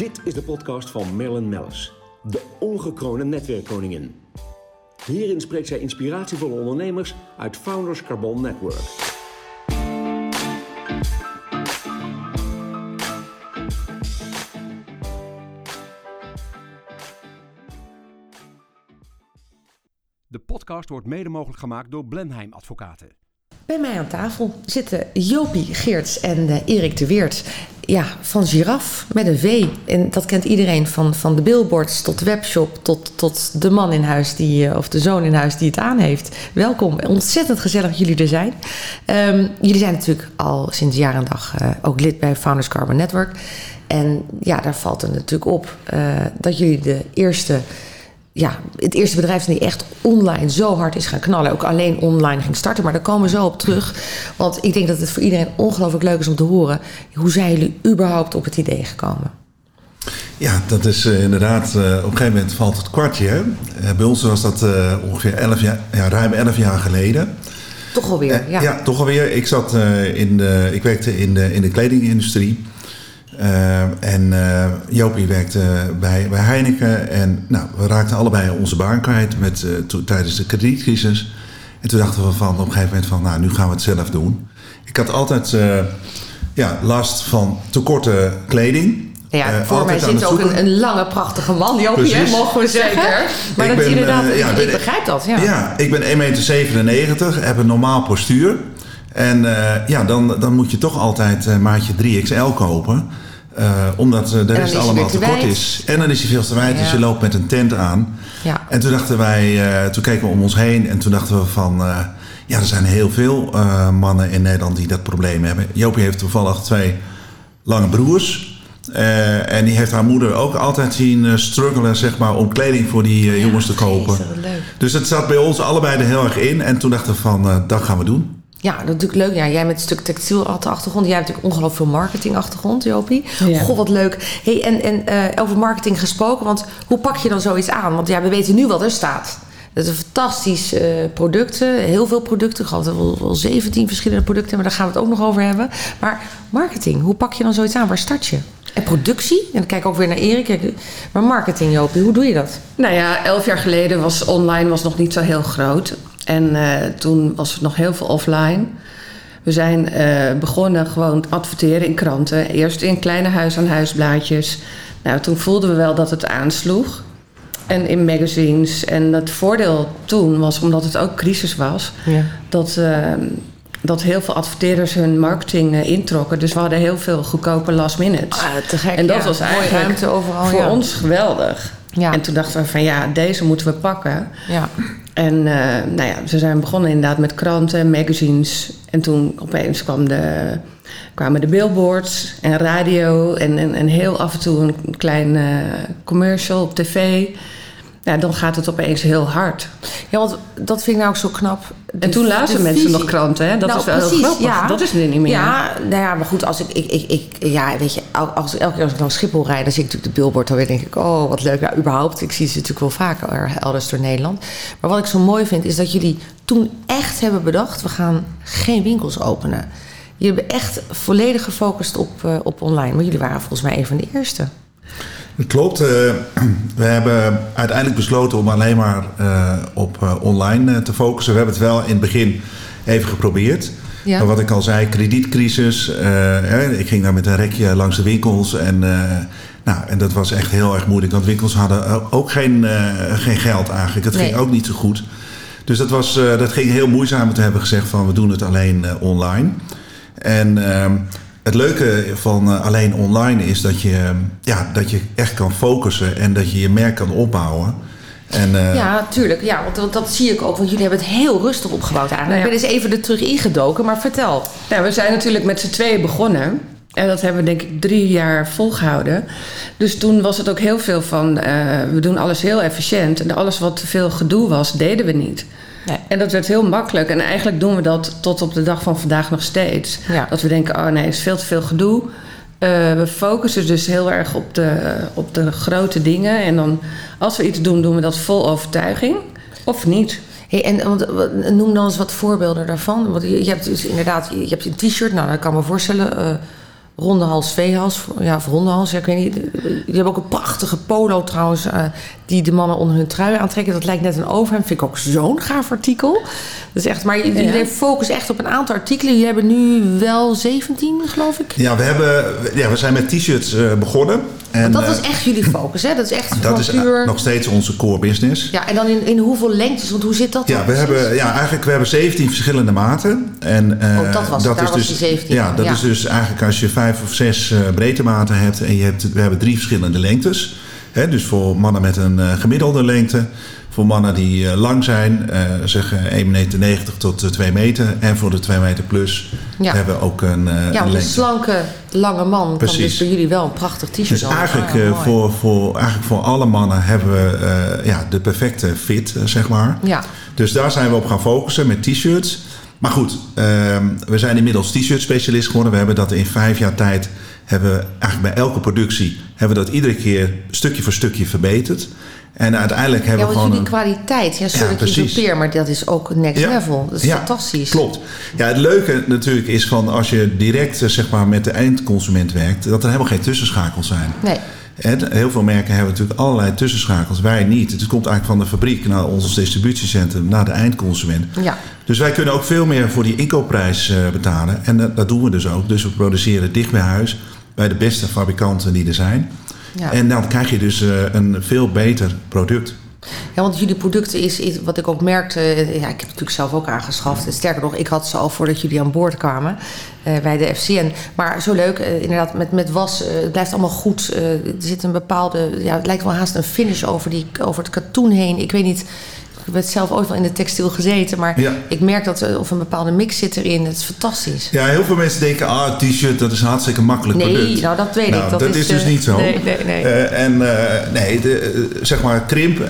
Dit is de podcast van Marilyn Mellis, de ongekroonde netwerkkoningin. Hierin spreekt zij inspiratievolle ondernemers uit Founders Carbon Network. De podcast wordt mede mogelijk gemaakt door Blenheim Advocaten. Bij mij aan tafel zitten Jopie Geerts en uh, Erik de Weert. Ja, van Giraf met een V. En dat kent iedereen van, van de billboards tot de webshop tot, tot de man in huis die, uh, of de zoon in huis die het aan heeft. Welkom. Ontzettend gezellig dat jullie er zijn. Um, jullie zijn natuurlijk al sinds jaar en dag uh, ook lid bij Founders Carbon Network. En ja, daar valt er natuurlijk op dat jullie de eerste ja, het eerste bedrijf die echt online zo hard is gaan knallen. Ook alleen online ging starten. Maar daar komen we zo op terug. Want ik denk dat het voor iedereen ongelooflijk leuk is om te horen. Hoe zijn jullie überhaupt op het idee gekomen? Ja, dat is uh, inderdaad, uh, op een gegeven moment valt het kwartje. Hè? Uh, bij ons was dat ongeveer 11 jaar, ja, ruim 11 jaar geleden. Toch alweer, ja. ja, toch alweer. Ik, zat, in de, ik werkte in de, in de kledingindustrie. Uh, en uh, Jopie werkte bij, bij Heineken. En nou, we raakten allebei onze baan kwijt met, uh, to, tijdens de kredietcrisis. En toen dachten we van op een gegeven moment van, nou, nu gaan we het zelf doen. Ik had altijd ja, last van tekorten kleding. Ja, voor mij zit ook een, een, lange, prachtige man, Jopie, hè, mogen we zeggen. Zeker. Maar ik dat ben, inderdaad, ik, ja, ik, begrijp dat. Ja, ja ik ben 1,97 meter, heb een normaal postuur. En ja, dan, dan moet je toch altijd maatje 3XL kopen. Uh, omdat uh, de rest allemaal te kort is. En dan is hij veel te wijd, ja. dus je loopt met een tent aan. Ja. En toen dachten wij, uh, toen keken we om ons heen en toen dachten we van... ja, er zijn heel veel mannen in Nederland die dat probleem hebben. Jopie heeft toevallig twee lange broers. en die heeft haar moeder ook altijd zien struggelen zeg maar, om kleding voor die ja, jongens te kopen. Dus het zat bij ons allebei er heel erg in. En toen dachten we van, dat gaan we doen. Ja, dat is natuurlijk leuk. Ja, jij met een stuk textiel achtergrond. Jij hebt natuurlijk ongelooflijk veel marketing achtergrond, Jopie. Ja. God, wat leuk. Hey, en en uh, over marketing gesproken, want hoe pak je dan zoiets aan? Want ja, we weten nu wat er staat. Dat is fantastische uh, producten, heel veel producten. Ik had wel, wel 17 verschillende producten, maar daar gaan we het ook nog over hebben. Maar marketing, hoe pak je dan zoiets aan? Waar start je? En productie, en dan kijk ik ook weer naar Erik. Maar marketing, Jopie, hoe doe je dat? Nou ja, elf jaar geleden was online was nog niet zo heel groot. En uh, toen was het nog heel veel offline. We zijn uh, begonnen gewoon adverteren in kranten. Eerst in kleine huis-aan-huisblaadjes. Nou, toen voelden we wel dat het aansloeg. En in magazines. En het voordeel toen was, omdat het ook crisis was, ja. dat, uh, dat heel veel adverteerders hun marketing uh, introkken. Dus we hadden heel veel goedkope last minute. Ah, te gek, en dat ja. was eigenlijk ruimte overal, voor ja. ons geweldig. Ja. En toen dachten we van ja, deze moeten we pakken. En uh, nou ja, ze zijn begonnen inderdaad met kranten, magazines. En toen opeens kwam de, kwamen de billboards en radio. En, en, en heel af en toe een klein uh, commercial op tv. Ja, dan gaat het opeens heel hard. Ja, want dat vind ik nou ook zo knap. De, en toen lazen mensen visie. nog kranten, hè? Dat nou, is wel precies, heel grappig. Ja. Dat is er niet meer. Ja, nou ja, maar goed, als ik, ik, ik, ik ja, weet je, als, elke keer als ik naar Schiphol rijd, dan zie ik natuurlijk de billboard, dan denk ik, oh, wat leuk. Ja, überhaupt, ik zie ze natuurlijk wel vaker elders door Nederland. Maar wat ik zo mooi vind, is dat jullie toen echt hebben bedacht, we gaan geen winkels openen. Jullie hebben echt volledig gefocust op, uh, op online. Maar jullie waren volgens mij een van de eerste. Het klopt. Uh, we hebben uiteindelijk besloten om alleen maar uh, op uh, online te focussen. We hebben het wel in het begin even geprobeerd. Ja. Maar wat ik al zei, kredietcrisis. Ik ging daar met een rekje langs de winkels. En, nou, en dat was echt heel erg moeilijk. Want winkels hadden ook geen, geen geld eigenlijk. Het nee. ging ook niet zo goed. Dus dat, was, dat ging heel moeizaam. Toen hebben we gezegd van we doen het alleen online. En ehm, het leuke van uh, alleen online is dat je, ja, dat je echt kan focussen en dat je je merk kan opbouwen. En, uh, ja, tuurlijk. Ja, want, want, dat zie ik ook. Want jullie hebben het heel rustig opgebouwd eigenlijk. Nou ja. Ik ben eens even er terug ingedoken, maar vertel. Ja, we zijn natuurlijk met z'n tweeën begonnen. En dat hebben we denk ik drie jaar volgehouden. Dus toen was het ook heel veel van... Uh, we doen alles heel efficiënt. En alles wat te veel gedoe was, deden we niet. Nee. En dat werd heel makkelijk. En eigenlijk doen we dat tot op de dag van vandaag nog steeds. Ja. Dat we denken, oh nee, is veel te veel gedoe. Uh, we focussen dus heel erg op de, op de grote dingen. En dan, als we iets doen, doen we dat vol overtuiging. Of niet. Hey, en noem dan eens wat voorbeelden daarvan. Want je, je hebt dus inderdaad je hebt een t-shirt. Nou, dat kan me voorstellen. Uh, rondehals, veehals. Ja, of rondehals, ja, ik weet niet. Je hebt ook een prachtige polo trouwens, uh, die de mannen onder hun trui aantrekken. Dat lijkt net een overhemd. Vind ik ook zo'n gaaf artikel. Dat is echt, maar jullie ja. focussen echt op een aantal artikelen. Jullie hebben nu wel 17, geloof ik. Ja, we, hebben, ja, we zijn met t-shirts uh, begonnen. En, dat is echt jullie focus, hè? Dat is echt Dat is puur... nog steeds onze core business. Ja, en dan in, in hoeveel lengtes? Want hoe zit dat Ja, we hebben, ja eigenlijk we hebben 17 verschillende maten. En, uh, oh, dat was dat is was dus, die 17. Ja, dat ja. is dus eigenlijk als je vijf of zes uh, breedtematen hebt... en je hebt, we hebben drie verschillende lengtes. Hè, dus voor mannen met een uh, gemiddelde lengte... Voor mannen die uh, lang zijn, uh, zeg 1,90 meter tot uh, 2 meter. En voor de 2 meter plus ja. hebben we ook een, uh, ja, een een slanke, lange man Precies. kan dus voor jullie wel een prachtig t-shirt Dus eigenlijk, ah, voor, voor, eigenlijk voor alle mannen hebben we ja, de perfecte fit, zeg maar. Ja. Dus daar zijn we op gaan focussen met t-shirts. Maar goed, we zijn inmiddels t-shirt specialist geworden. We hebben dat in vijf jaar tijd hebben we eigenlijk bij elke productie hebben we dat iedere keer stukje voor stukje verbeterd. En uiteindelijk hebben ja, we gewoon... jullie kwaliteit, ja, sorry ja, dat je usurpeer, maar dat is ook next ja. level. Dat is ja, fantastisch. Klopt. Ja, het leuke natuurlijk is van als je direct zeg maar, met de eindconsument werkt, dat er helemaal geen tussenschakels zijn. Nee. Heel veel merken hebben natuurlijk allerlei tussenschakels. Wij niet. Het komt eigenlijk van de fabriek naar ons distributiecentrum, naar de eindconsument. Ja. Dus wij kunnen ook veel meer voor die inkoopprijs uh, betalen. En dat, dat doen we dus ook. Dus we produceren dicht bij huis bij de beste fabrikanten die er zijn. Ja. En dan krijg je dus uh, een veel beter product. Ja, want jullie producten is, is wat ik ook merkte. Ja, ik heb het natuurlijk zelf ook aangeschaft. Sterker nog, ik had ze al voordat jullie aan boord kwamen uh, bij de FCN. Maar zo leuk, uh, inderdaad, met, met was. Uh, het blijft allemaal goed. er zit een bepaalde. Ja, het lijkt wel haast een finish over, die, over het katoen heen. Ik weet niet. Heb zelf ooit wel in de textiel gezeten, maar ja. ik merk dat er of een bepaalde mix zit erin. Het is fantastisch. Ja, heel veel mensen denken, ah, t-shirt, dat is een hartstikke makkelijk nee, product. Nee, nou dat weet nou, ik. Dat, dat is, is dus uh, niet zo. Nee, nee, nee. Uh, en uh, nee, de, zeg maar, krimp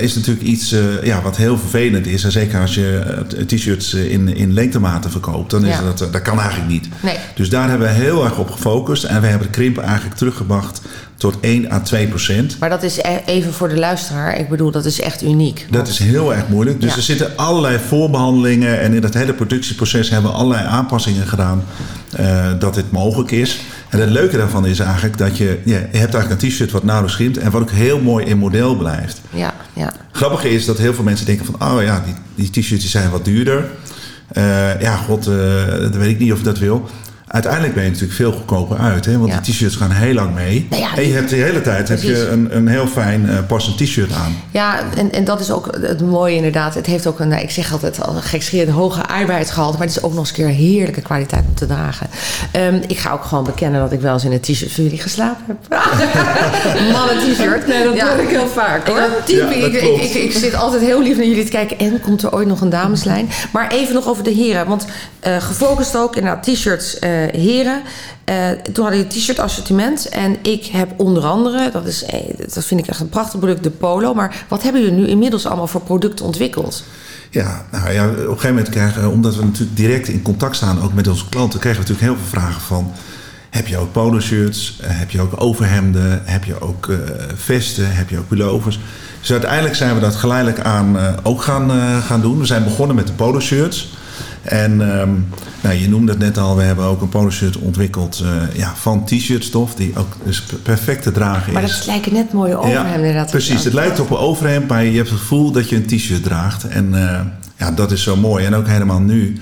is natuurlijk iets ja, wat heel vervelend is. En zeker als je t-shirts in, in lengtematen verkoopt, dan is Ja. dat, dat kan eigenlijk niet. Nee. Dus daar hebben we heel erg op gefocust. En we hebben de krimp eigenlijk teruggebracht tot 1 à 2 procent. Maar dat is e- even voor de luisteraar. Ik bedoel, dat is echt uniek. Dat is heel erg moeilijk. Dus Ja. er zitten allerlei voorbehandelingen. En in dat hele productieproces hebben we allerlei aanpassingen gedaan. eh, dat dit mogelijk is. En het leuke daarvan is eigenlijk dat je... Ja, je hebt eigenlijk een t-shirt wat nauwelijks. En wat ook heel mooi in model blijft. Ja, ja. Grappige is dat heel veel mensen denken van... Oh ja, die, die t-shirts zijn wat duurder. Eh, ja, god, eh, dat weet ik niet of ik dat wil. Uiteindelijk ben je natuurlijk veel goedkoper uit. Hè? Want Ja. die t-shirts gaan heel lang mee. Nou ja, en je hebt de hele tijd heb je een, een heel fijn eh, passend t-shirt aan. Ja, en, en dat is ook het mooie inderdaad. Het heeft ook een, nou, ik zeg altijd al, een gekscherend hoge arbeidsgehalte. Maar het is ook nog eens een keer een heerlijke kwaliteit om te dragen. Ehm, ik ga ook gewoon bekennen dat ik wel eens in een t-shirt voor jullie geslapen heb. Mannen t-shirt. Nee, dat Ja. doe ik heel vaak hoor. Ja, type, ik, ik, ik, ik zit altijd heel lief naar jullie te kijken. En komt er ooit nog een dameslijn? Maar even nog over de heren. Want eh, gefocust ook inderdaad t-shirts eh, heren. Eh, toen hadden je t-shirt assortiment. En ik heb onder andere, dat, is, eh, dat vind ik echt een prachtig product, de Polo. Maar wat hebben jullie nu inmiddels allemaal voor producten ontwikkeld? Ja, nou ja, op een gegeven moment krijgen omdat we natuurlijk direct in contact staan ook met onze klanten, krijgen we natuurlijk heel veel vragen van. Heb je ook polo-shirts? Eh, Heb je ook overhemden? Heb je ook eh, vesten? Heb je ook pullovers? Dus uiteindelijk zijn we dat geleidelijk aan eh, ook gaan, eh, gaan doen. We zijn begonnen met de polo-shirts. En ehm, nou, je noemde het net al, we hebben ook een polo-shirt ontwikkeld eh, ja, van t-shirtstof, die ook dus perfect te dragen Maar is. dat lijken net mooie overhemden inderdaad. Precies, het lijkt op een overhemd, maar je hebt het gevoel dat je een t-shirt draagt. En eh, ja, dat is zo mooi. En ook helemaal nu,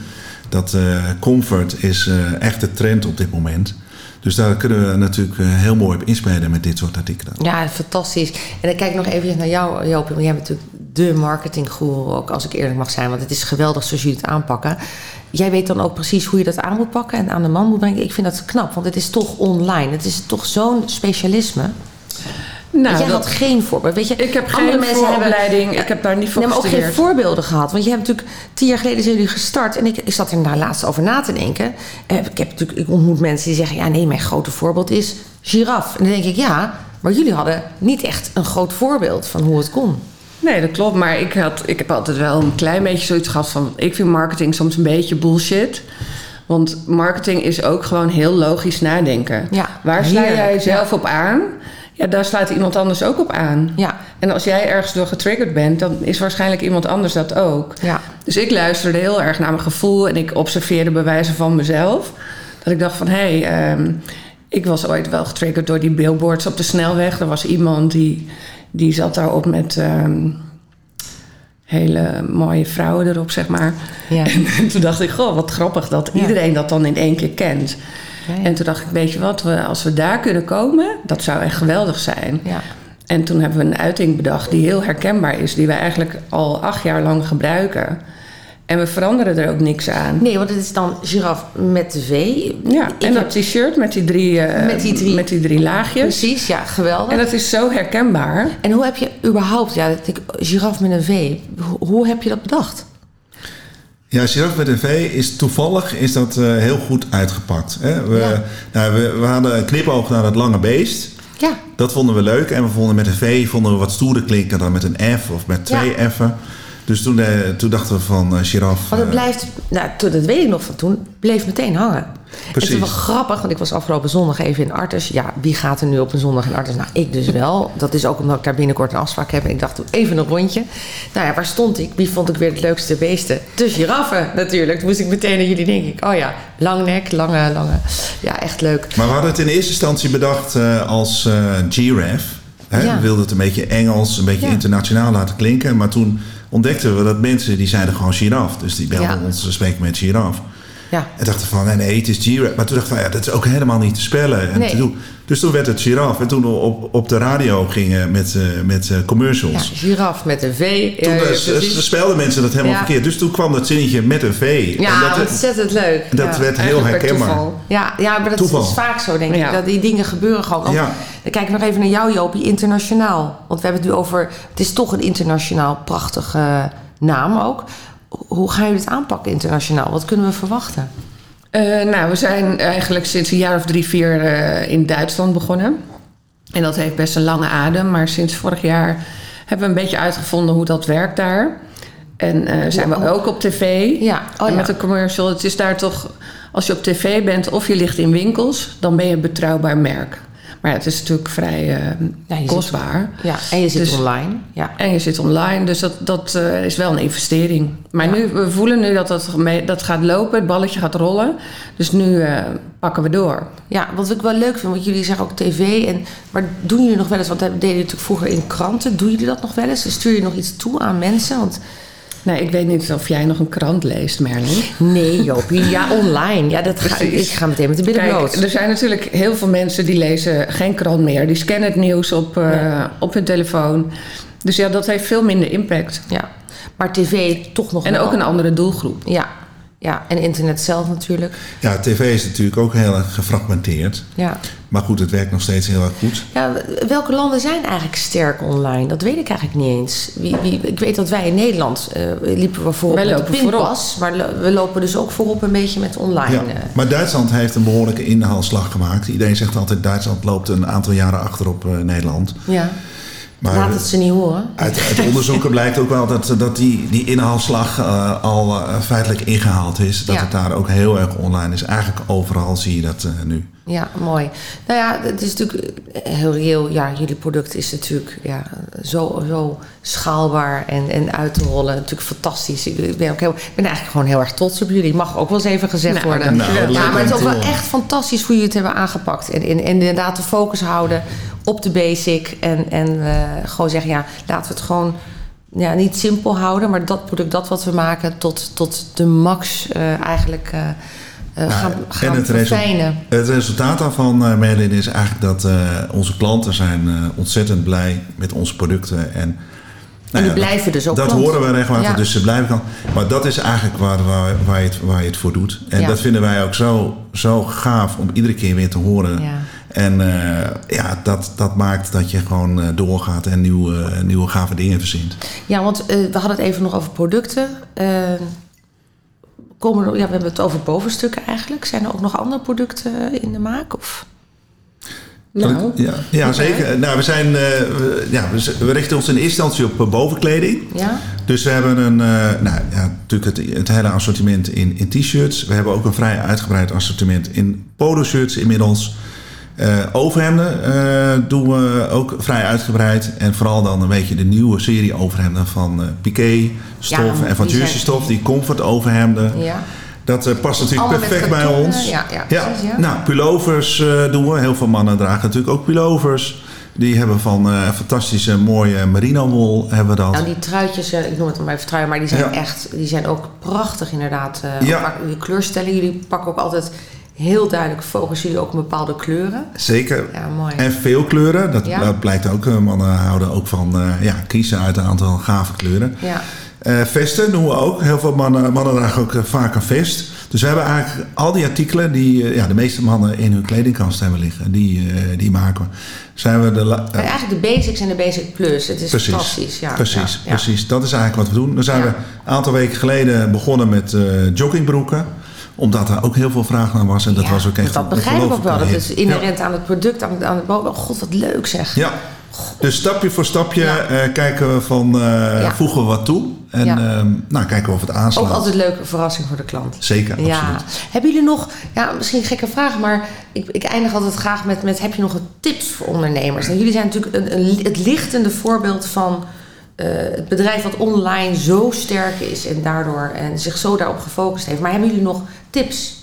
dat eh, comfort is echt de trend op dit moment. Dus daar kunnen we natuurlijk eh, heel mooi op inspelen met dit soort artikelen. Ja, fantastisch. En dan kijk ik nog even naar jou, Joop. Jij bent natuurlijk de marketinggoeroe ook, als ik eerlijk mag zijn. Want het is geweldig zoals jullie het aanpakken. Jij weet dan ook precies hoe je dat aan moet pakken en aan de man moet brengen. Ik vind dat knap, want het is toch online. Het is toch zo'n specialisme. Nou, jij dat- had geen voorbeeld. Weet je, ik heb andere geen mensen hebben-. Ik heb daar niet voor Nee, maar ook geen voorbeelden gehad. Want je hebt natuurlijk tien jaar geleden zijn jullie gestart. En ik, ik zat er daar laatst over na te denken. Eh, ik, heb natuurlijk, ik ontmoet mensen die zeggen... ja, nee, mijn grote voorbeeld is giraf. En dan denk ik, ja... maar jullie hadden niet echt een groot voorbeeld van hoe het kon. Nee, dat klopt. Maar ik, had, ik heb altijd wel een klein beetje zoiets gehad van... ik vind marketing soms een beetje bullshit. Want marketing is ook gewoon heel logisch nadenken. Ja, Waar sla heerlijk, jij zelf op aan? Ja, daar slaat iemand anders ook op aan. Ja, En als jij ergens door getriggerd bent... dan is waarschijnlijk iemand anders dat ook. ja. Dus ik luisterde heel erg naar mijn gevoel... en ik observeerde bewijzen van mezelf. Dat ik dacht van, hé, hey, ehm, ik was ooit wel getriggerd door die billboards op de snelweg. Er was iemand die, die zat daarop met ehm, hele mooie vrouwen erop, zeg maar. Ja. En toen dacht ik, goh, wat grappig dat Ja. iedereen dat dan in één keer kent. Ja. En toen dacht ik, weet je wat, we, als we daar kunnen komen, dat zou echt geweldig zijn. Ja. En toen hebben we een uiting bedacht die heel herkenbaar is, die wij eigenlijk al acht jaar lang gebruiken. En we veranderen er ook niks aan. Nee, want het is dan giraf met de V. Ja, Ik en heb- dat t-shirt met die drie, eh, Met die drie- met die drie laagjes. Precies, ja, geweldig. En dat is zo herkenbaar. En hoe heb je überhaupt, ja, dat ik, giraf met een V, hoe, hoe heb je dat bedacht? Ja, Giraffe met een V is toevallig is dat eh, heel goed uitgepakt. Hè? We, Ja. nou, we, we hadden een knipoog naar het lange beest. Ja, Dat vonden we leuk. En we vonden met een V vonden we wat stoerder klinken dan met een F of met twee Ja. F'en. Dus toen, eh, toen dachten we van eh giraffe. want het eh, blijft, nou, toen- dat weet ik nog van toen, bleef meteen hangen. Precies. Het is wel grappig, want ik was afgelopen zondag even in Artes. Ja, wie gaat er nu op een zondag in Artes? Nou, ik dus wel. Dat is ook omdat ik daar binnenkort een afspraak heb. En ik dacht, even een rondje. Nou ja, waar stond ik? Wie vond ik weer het leukste beesten? De giraffe natuurlijk. Toen moest ik meteen aan jullie denken. Oh ja, lang nek, lange, lange. Ja, echt leuk. Maar we hadden het in eerste instantie bedacht als eh giraffe. Hè? Ja. We wilden het een beetje Engels, een beetje Ja. internationaal laten klinken. Maar toen ontdekten we dat mensen die zeiden gewoon giraffe. Dus die belden Ja. ons, we spreken met giraffe. Ja, En dachten van, nee, nee, het is giraffe. Maar toen dachten we, ja, dat is ook helemaal niet te spellen en Nee. te doen. Dus toen werd het giraffe. En toen we op, op de radio gingen met, eh, met eh, ja commercials. giraf met een V. Toen Ja, precies. spelden mensen dat helemaal Ja. verkeerd. Dus toen kwam dat zinnetje met een V. Ja, en dat, ontzettend leuk. dat ja. werd heel herkenbaar. Ja, ja, maar dat Toeval. is vaak zo, denk ik. Ja. Dat die dingen gebeuren gewoon. Ja. Dan kijk ik nog even naar jou, Jopie, internationaal. Want we hebben het nu over... Het is toch een internationaal prachtige naam ook. Hoe gaan jullie het aanpakken internationaal? Wat kunnen we verwachten? Eh, nou, we zijn eigenlijk sinds een jaar of drie, vier eh, in Duitsland begonnen. En dat heeft best een lange adem. Maar sinds vorig jaar hebben we een beetje uitgevonden hoe dat werkt daar. En eh, zijn we ook op tv. Ja, oh ja. met een commercial. Het is daar toch, als je op tv bent of je ligt in winkels, dan ben je een betrouwbaar merk. Maar ja, het is natuurlijk vrij eh, Ja, je zit- kostbaar. Ja, en je zit Dus- online. Ja. En je zit online, dus dat, dat eh, is wel een investering. Maar nu, we voelen nu dat dat, dat gaat lopen, het balletje gaat rollen. Dus nu eh, pakken we door. ja, wat ik wel leuk vind, want jullie zeggen ook tv. En, maar doen jullie nog wel eens, want dat deden jullie natuurlijk vroeger in kranten. Doen jullie dat nog wel eens? Stuur je nog iets toe aan mensen? Want Nee, ik weet niet of jij nog een krant leest, Merlin. nee, Jopie, ja, online. Ja, dat ga, ik ga meteen met de billen bloot. er zijn natuurlijk heel veel mensen die lezen geen krant meer. Die scannen het nieuws op, eh, Ja. op hun telefoon. Dus ja, dat heeft veel minder impact. Ja, maar tv toch nog En ook een andere doelgroep. Ja, ja, en internet zelf natuurlijk. Ja, tv is natuurlijk ook heel erg gefragmenteerd. Ja. Maar goed, het werkt nog steeds heel erg goed. ja, welke landen zijn eigenlijk sterk online? Dat weet ik eigenlijk niet eens. Wie, wie, ik weet dat wij in Nederland eh, liepen we voorop Wij met lopen de pinpas. Maar we lopen dus ook voorop een beetje met online. Ja. eh. Maar Duitsland heeft een behoorlijke inhaalslag gemaakt. Iedereen zegt altijd Duitsland loopt een aantal jaren achter op eh, Nederland. ja. Maar Laat het ze niet horen. uit, uit onderzoeken blijkt ook wel dat, dat die, die inhaalslag eh, al eh, feitelijk ingehaald is. Dat Ja. het daar ook heel erg online is. Eigenlijk overal zie je dat eh, nu. Ja, mooi. Nou ja, het is natuurlijk heel reëel. Ja, jullie product is natuurlijk ja, zo, zo schaalbaar en, en uit te rollen. Natuurlijk fantastisch. Ik ben, ook heel, ik ben eigenlijk gewoon heel erg trots op jullie. Mag ook wel eens even gezegd Nou, worden. nou, ja, maar het is ook wel echt fantastisch hoe jullie het hebben aangepakt. En, en, en inderdaad de focus houden op de basic. En, en eh, gewoon zeggen, ja, laten we het gewoon ja, niet simpel houden. Maar dat product, dat wat we maken, tot, tot de max eh, eigenlijk eh, eh, gaan, gaan en het, verfijnen. het resultaat daarvan, eh Merlin, is eigenlijk dat eh, onze klanten zijn ontzettend blij met onze producten. En, nou die ja, blijven dus ook Dat horen we regelmatig, Ja. dus ze blijven klant. Maar dat is eigenlijk waar, waar, waar, je, het, waar je het voor doet. En Ja. dat vinden wij ook zo, zo gaaf om iedere keer weer te horen. En ja, dat, dat maakt dat je gewoon doorgaat en nieuwe, nieuwe gave dingen verzint. Ja, want we hadden het even nog over producten. Komen er, ja, we hebben het over bovenstukken eigenlijk. Zijn er ook nog andere producten in de maak? Of? Nou, Ja, ja zeker. Nou, we, zijn, eh, we, ja, we, richten ons in eerste instantie op eh, bovenkleding. Ja? Dus we hebben een, eh, nou ja, natuurlijk het, het hele assortiment in, in t-shirts. We hebben ook een vrij uitgebreid assortiment in polo-shirts inmiddels. Eh, overhemden eh, doen we ook vrij uitgebreid. En vooral dan een beetje de nieuwe serie overhemden van eh Piqué stof Ja, en van stof. Die comfort overhemden. Ja. Dat uh, past natuurlijk Allemaal perfect bij ons. ja, ja, precies, ja. Nou, pullovers uh, doen we. Heel veel mannen dragen natuurlijk ook pullovers. Die hebben van uh, fantastische mooie merino wol hebben we dat. Nou, die truitjes, uh, ik noem het maar even maar die zijn Ja. echt, die zijn ook prachtig inderdaad. Uh, Ja. Die kleurstelling, jullie pakken ook altijd heel duidelijk, focussen jullie ook op bepaalde kleuren. Zeker. Ja, mooi. En veel kleuren. Dat, Ja. blijkt ook. Uh, Mannen houden ook van uh, ja, kiezen uit een aantal gave kleuren. Ja. Uh, vesten doen we ook. Heel veel mannen, mannen dragen ook vaak een vest. Dus we hebben eigenlijk al die artikelen die uh, ja, de meeste mannen in hun kledingkast hebben liggen. Die, uh, die maken we. Zijn we de eigenlijk de basics en de basic plus. Het is Precies. fantastisch. Ja, precies, ja, precies. Dat is eigenlijk wat we doen. Dan zijn we een aantal weken geleden begonnen met joggingbroeken. Omdat er ook heel veel vraag naar was. En dat Ja, was ook echt Dat begrijp ik ook wel. Dat is inherent aan het product, aan het, aan het boven. God, wat leuk zeg. Ja. Dus stapje voor stapje Ja. eh, kijken we van, eh, voegen we wat toe. En ehm, nou, kijken we of het aanslaat. Ook altijd een leuke verrassing voor de klant. Zeker, Ja. absoluut. Hebben jullie nog, ja, misschien een gekke vraag, maar ik, ik eindig altijd graag met, met: heb je nog een tips voor ondernemers? En jullie zijn natuurlijk een, een, het lichtende voorbeeld van eh, het bedrijf wat online zo sterk is en daardoor en zich zo daarop gefocust heeft. Maar hebben jullie nog tips?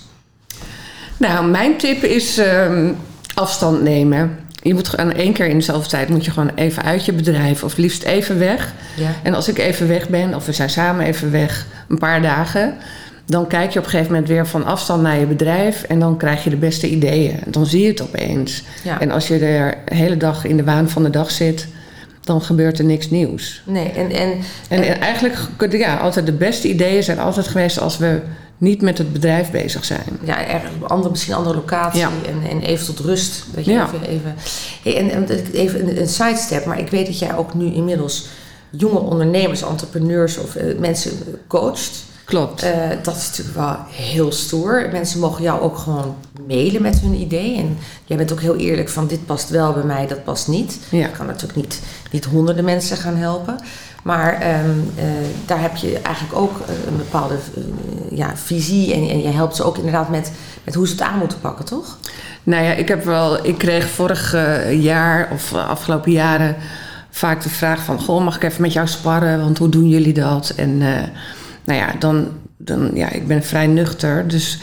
Nou, mijn tip is ehm, afstand nemen. Je moet gewoon één keer in dezelfde tijd moet je gewoon even uit je bedrijf, of liefst even weg. Ja. En als ik even weg ben, of we zijn samen even weg, een paar dagen, dan kijk je op een gegeven moment weer van afstand naar je bedrijf en dan krijg je de beste ideeën. Dan zie je het opeens. Ja. En als je er de hele dag in de waan van de dag zit, dan gebeurt er niks nieuws. Nee, en, en, En, en eigenlijk, ja, altijd de beste ideeën zijn altijd geweest als we niet met het bedrijf bezig zijn. ja, er, andere, misschien een andere locatie Ja. en, en even tot rust. Dat je Ja. even, even, hey, en, en even een, een sidestep, maar ik weet dat jij ook nu inmiddels jonge ondernemers, entrepreneurs of eh, mensen coacht. Klopt. Eh, dat is natuurlijk wel heel stoer. Mensen mogen jou ook gewoon mailen met hun idee. En jij bent ook heel eerlijk van dit past wel bij mij, dat past niet. Ja. Ik kan natuurlijk niet, niet honderden mensen gaan helpen. Maar ehm, eh, daar heb je eigenlijk ook eh, een bepaalde ja, visie. En, en je helpt ze ook inderdaad met, met hoe ze het aan moeten pakken, toch? Nou ja, ik heb wel, ik kreeg vorig jaar of afgelopen jaren vaak de vraag van, goh, mag ik even met jou sparren? Want hoe doen jullie dat? En nou ja, dan, dan, ja, ik ben vrij nuchter, dus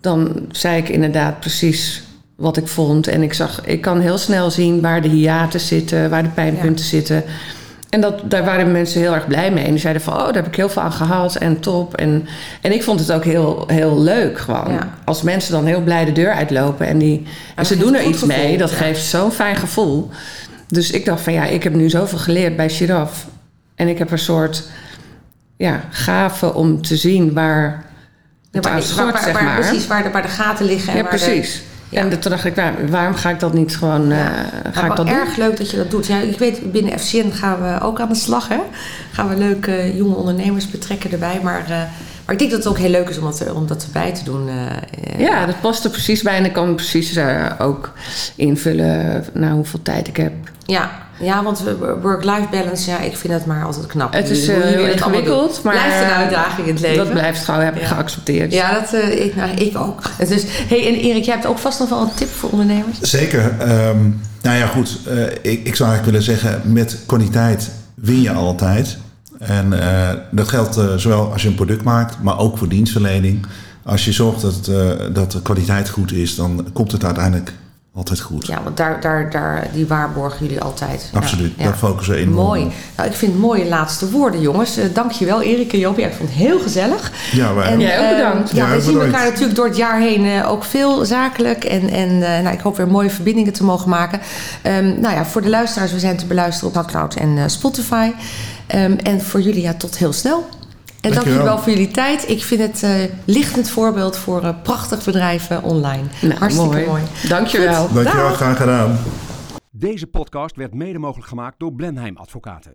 dan zei ik inderdaad precies wat ik vond. En ik zag, ik kan heel snel zien waar de hiaten zitten, waar de pijnpunten zitten. En dat, daar waren mensen heel erg blij mee. En die zeiden van, oh, daar heb ik heel veel aan gehad en top. En, en ik vond het ook heel, heel leuk gewoon. Ja. Als mensen dan heel blij de deur uitlopen en, die, en ze doen er iets mee. Dat ja. geeft zo'n fijn gevoel. Dus ik dacht van, ja, ik heb nu zoveel geleerd bij Giraf. En ik heb een soort ja, gave om te zien waar het waar, aan waar, schort, waar- zeg waar- maar. Precies, waar de, waar de gaten liggen. En Ja, de- precies. Ja. En toen dacht ik, waar- waarom ga ik dat niet gewoon Ja. ga Maar ik dat doen? erg leuk dat je dat doet. Ja, ik weet, binnen FCN gaan we ook aan de slag. Hè? Gaan we leuke eh, jonge ondernemers betrekken erbij. Maar, eh, maar ik denk dat het ook heel leuk is om dat, om dat erbij te doen. Ja, dat past er precies bij. En ik kan precies ook invullen naar hoeveel tijd ik heb. ja, ja, want we- work-life balance, ja, ik vind het maar altijd knap. Het is heel het allemaal ingewikkeld, maar... Blijft een uitdaging in het leven. Dat blijft gewoon, heb ik Ja. geaccepteerd. Ja, dat, eh, ik, nou, ik ook. Dus, hey, en Erik, jij hebt ook vast nog wel een tip voor ondernemers? Zeker. Ehm, nou ja, goed. eh, ik, ik zou eigenlijk willen zeggen, met kwaliteit win je altijd. En eh, dat geldt eh, zowel als je een product maakt, maar ook voor dienstverlening. Als je zorgt dat, eh, dat de kwaliteit goed is, dan komt het uiteindelijk altijd goed. Ja, want daar, daar, daar, die waarborgen jullie altijd. Absoluut, ja. daar focussen we enorm Mooi. Nou, ik vind het mooie laatste woorden, jongens. Uh, dankjewel, Erik en Joop. Ja, ik vond het heel gezellig. Ja, wij En- Jij ook eh, bedankt. ja, Ja, we zien elkaar natuurlijk door het jaar heen eh, ook veel zakelijk. En, en eh, nou, ik hoop weer mooie verbindingen te mogen maken. Ehm, nou ja, voor de luisteraars, we zijn te beluisteren op Soundcloud en eh, Spotify. Ehm, en voor jullie, ja, tot heel snel. En dank jullie wel voor jullie tijd. Ik vind het eh lichtend voorbeeld voor eh, prachtig bedrijven online. Nou, Hartstikke mooi. mooi. Dankjewel. Goed. Dankjewel, Dag. graag gedaan. Deze podcast werd mede mogelijk gemaakt door Blenheim Advocaten.